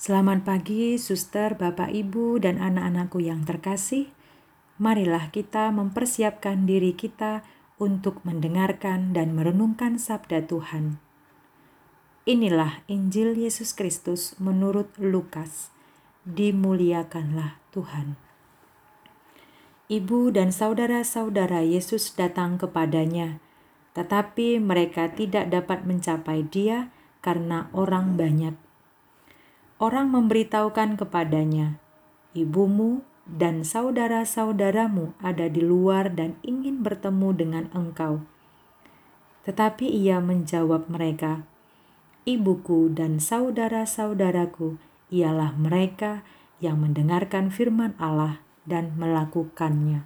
Selamat pagi, suster, bapak, ibu, dan anak-anakku yang terkasih. Marilah kita mempersiapkan diri kita untuk mendengarkan dan merenungkan sabda Tuhan. Inilah Injil Yesus Kristus menurut Lukas. Dimuliakanlah Tuhan. Ibu dan saudara-saudara Yesus datang kepadanya, tetapi mereka tidak dapat mencapai Dia karena orang banyak orang memberitahukan kepadanya, "Ibumu dan saudara-saudaramu ada di luar dan ingin bertemu dengan engkau." Tetapi ia menjawab mereka, "Ibuku dan saudara-saudaraku ialah mereka yang mendengarkan firman Allah dan melakukannya."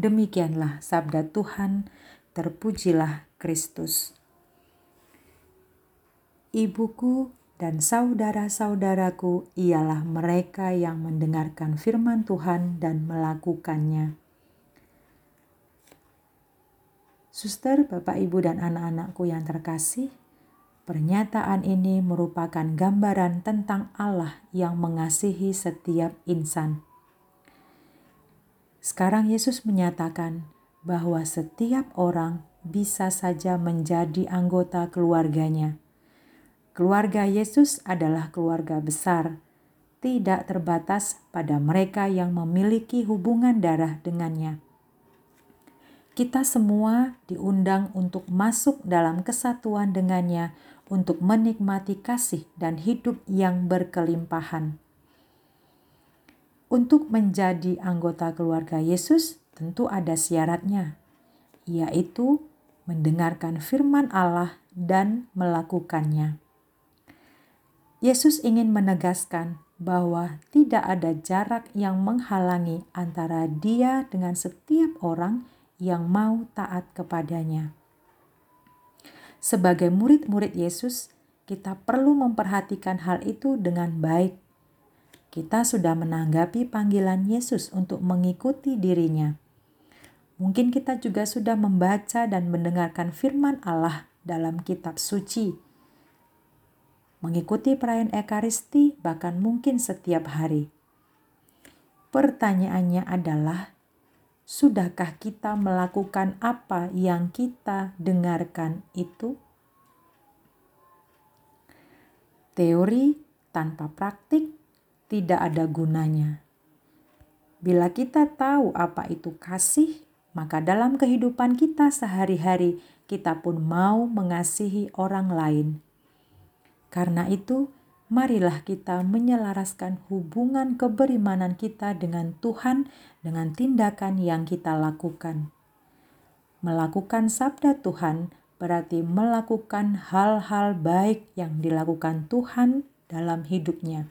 Demikianlah sabda Tuhan, terpujilah Kristus. Ibuku dan saudara-saudaraku ialah mereka yang mendengarkan firman Tuhan dan melakukannya. Suster, Bapak, Ibu, dan anak-anakku yang terkasih, pernyataan ini merupakan gambaran tentang Allah yang mengasihi setiap insan. Sekarang Yesus menyatakan bahwa setiap orang bisa saja menjadi anggota keluarganya Keluarga Yesus adalah keluarga besar, tidak terbatas pada mereka yang memiliki hubungan darah dengannya. Kita semua diundang untuk masuk dalam kesatuan dengannya untuk menikmati kasih dan hidup yang berkelimpahan. Untuk menjadi anggota keluarga Yesus, tentu ada syaratnya, yaitu mendengarkan firman Allah dan melakukannya. Yesus ingin menegaskan bahwa tidak ada jarak yang menghalangi antara Dia dengan setiap orang yang mau taat kepadanya. Sebagai murid-murid Yesus, kita perlu memperhatikan hal itu dengan baik. Kita sudah menanggapi panggilan Yesus untuk mengikuti dirinya. Mungkin kita juga sudah membaca dan mendengarkan firman Allah dalam kitab suci mengikuti perayaan Ekaristi, bahkan mungkin setiap hari. Pertanyaannya adalah, sudahkah kita melakukan apa yang kita dengarkan itu? Teori tanpa praktik tidak ada gunanya. Bila kita tahu apa itu kasih, maka dalam kehidupan kita sehari-hari kita pun mau mengasihi orang lain karena itu, marilah kita menyelaraskan hubungan keberimanan kita dengan Tuhan dengan tindakan yang kita lakukan. Melakukan sabda Tuhan berarti melakukan hal-hal baik yang dilakukan Tuhan dalam hidupnya.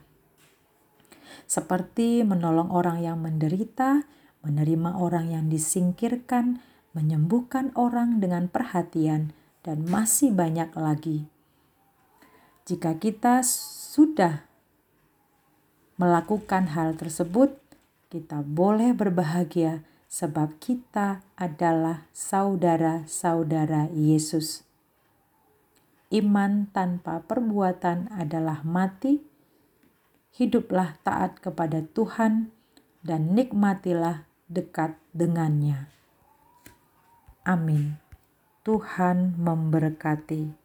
Seperti menolong orang yang menderita, menerima orang yang disingkirkan, menyembuhkan orang dengan perhatian, dan masih banyak lagi. Jika kita sudah melakukan hal tersebut, kita boleh berbahagia sebab kita adalah saudara-saudara Yesus. Iman tanpa perbuatan adalah mati. Hiduplah taat kepada Tuhan dan nikmatilah dekat dengannya. Amin. Tuhan memberkati.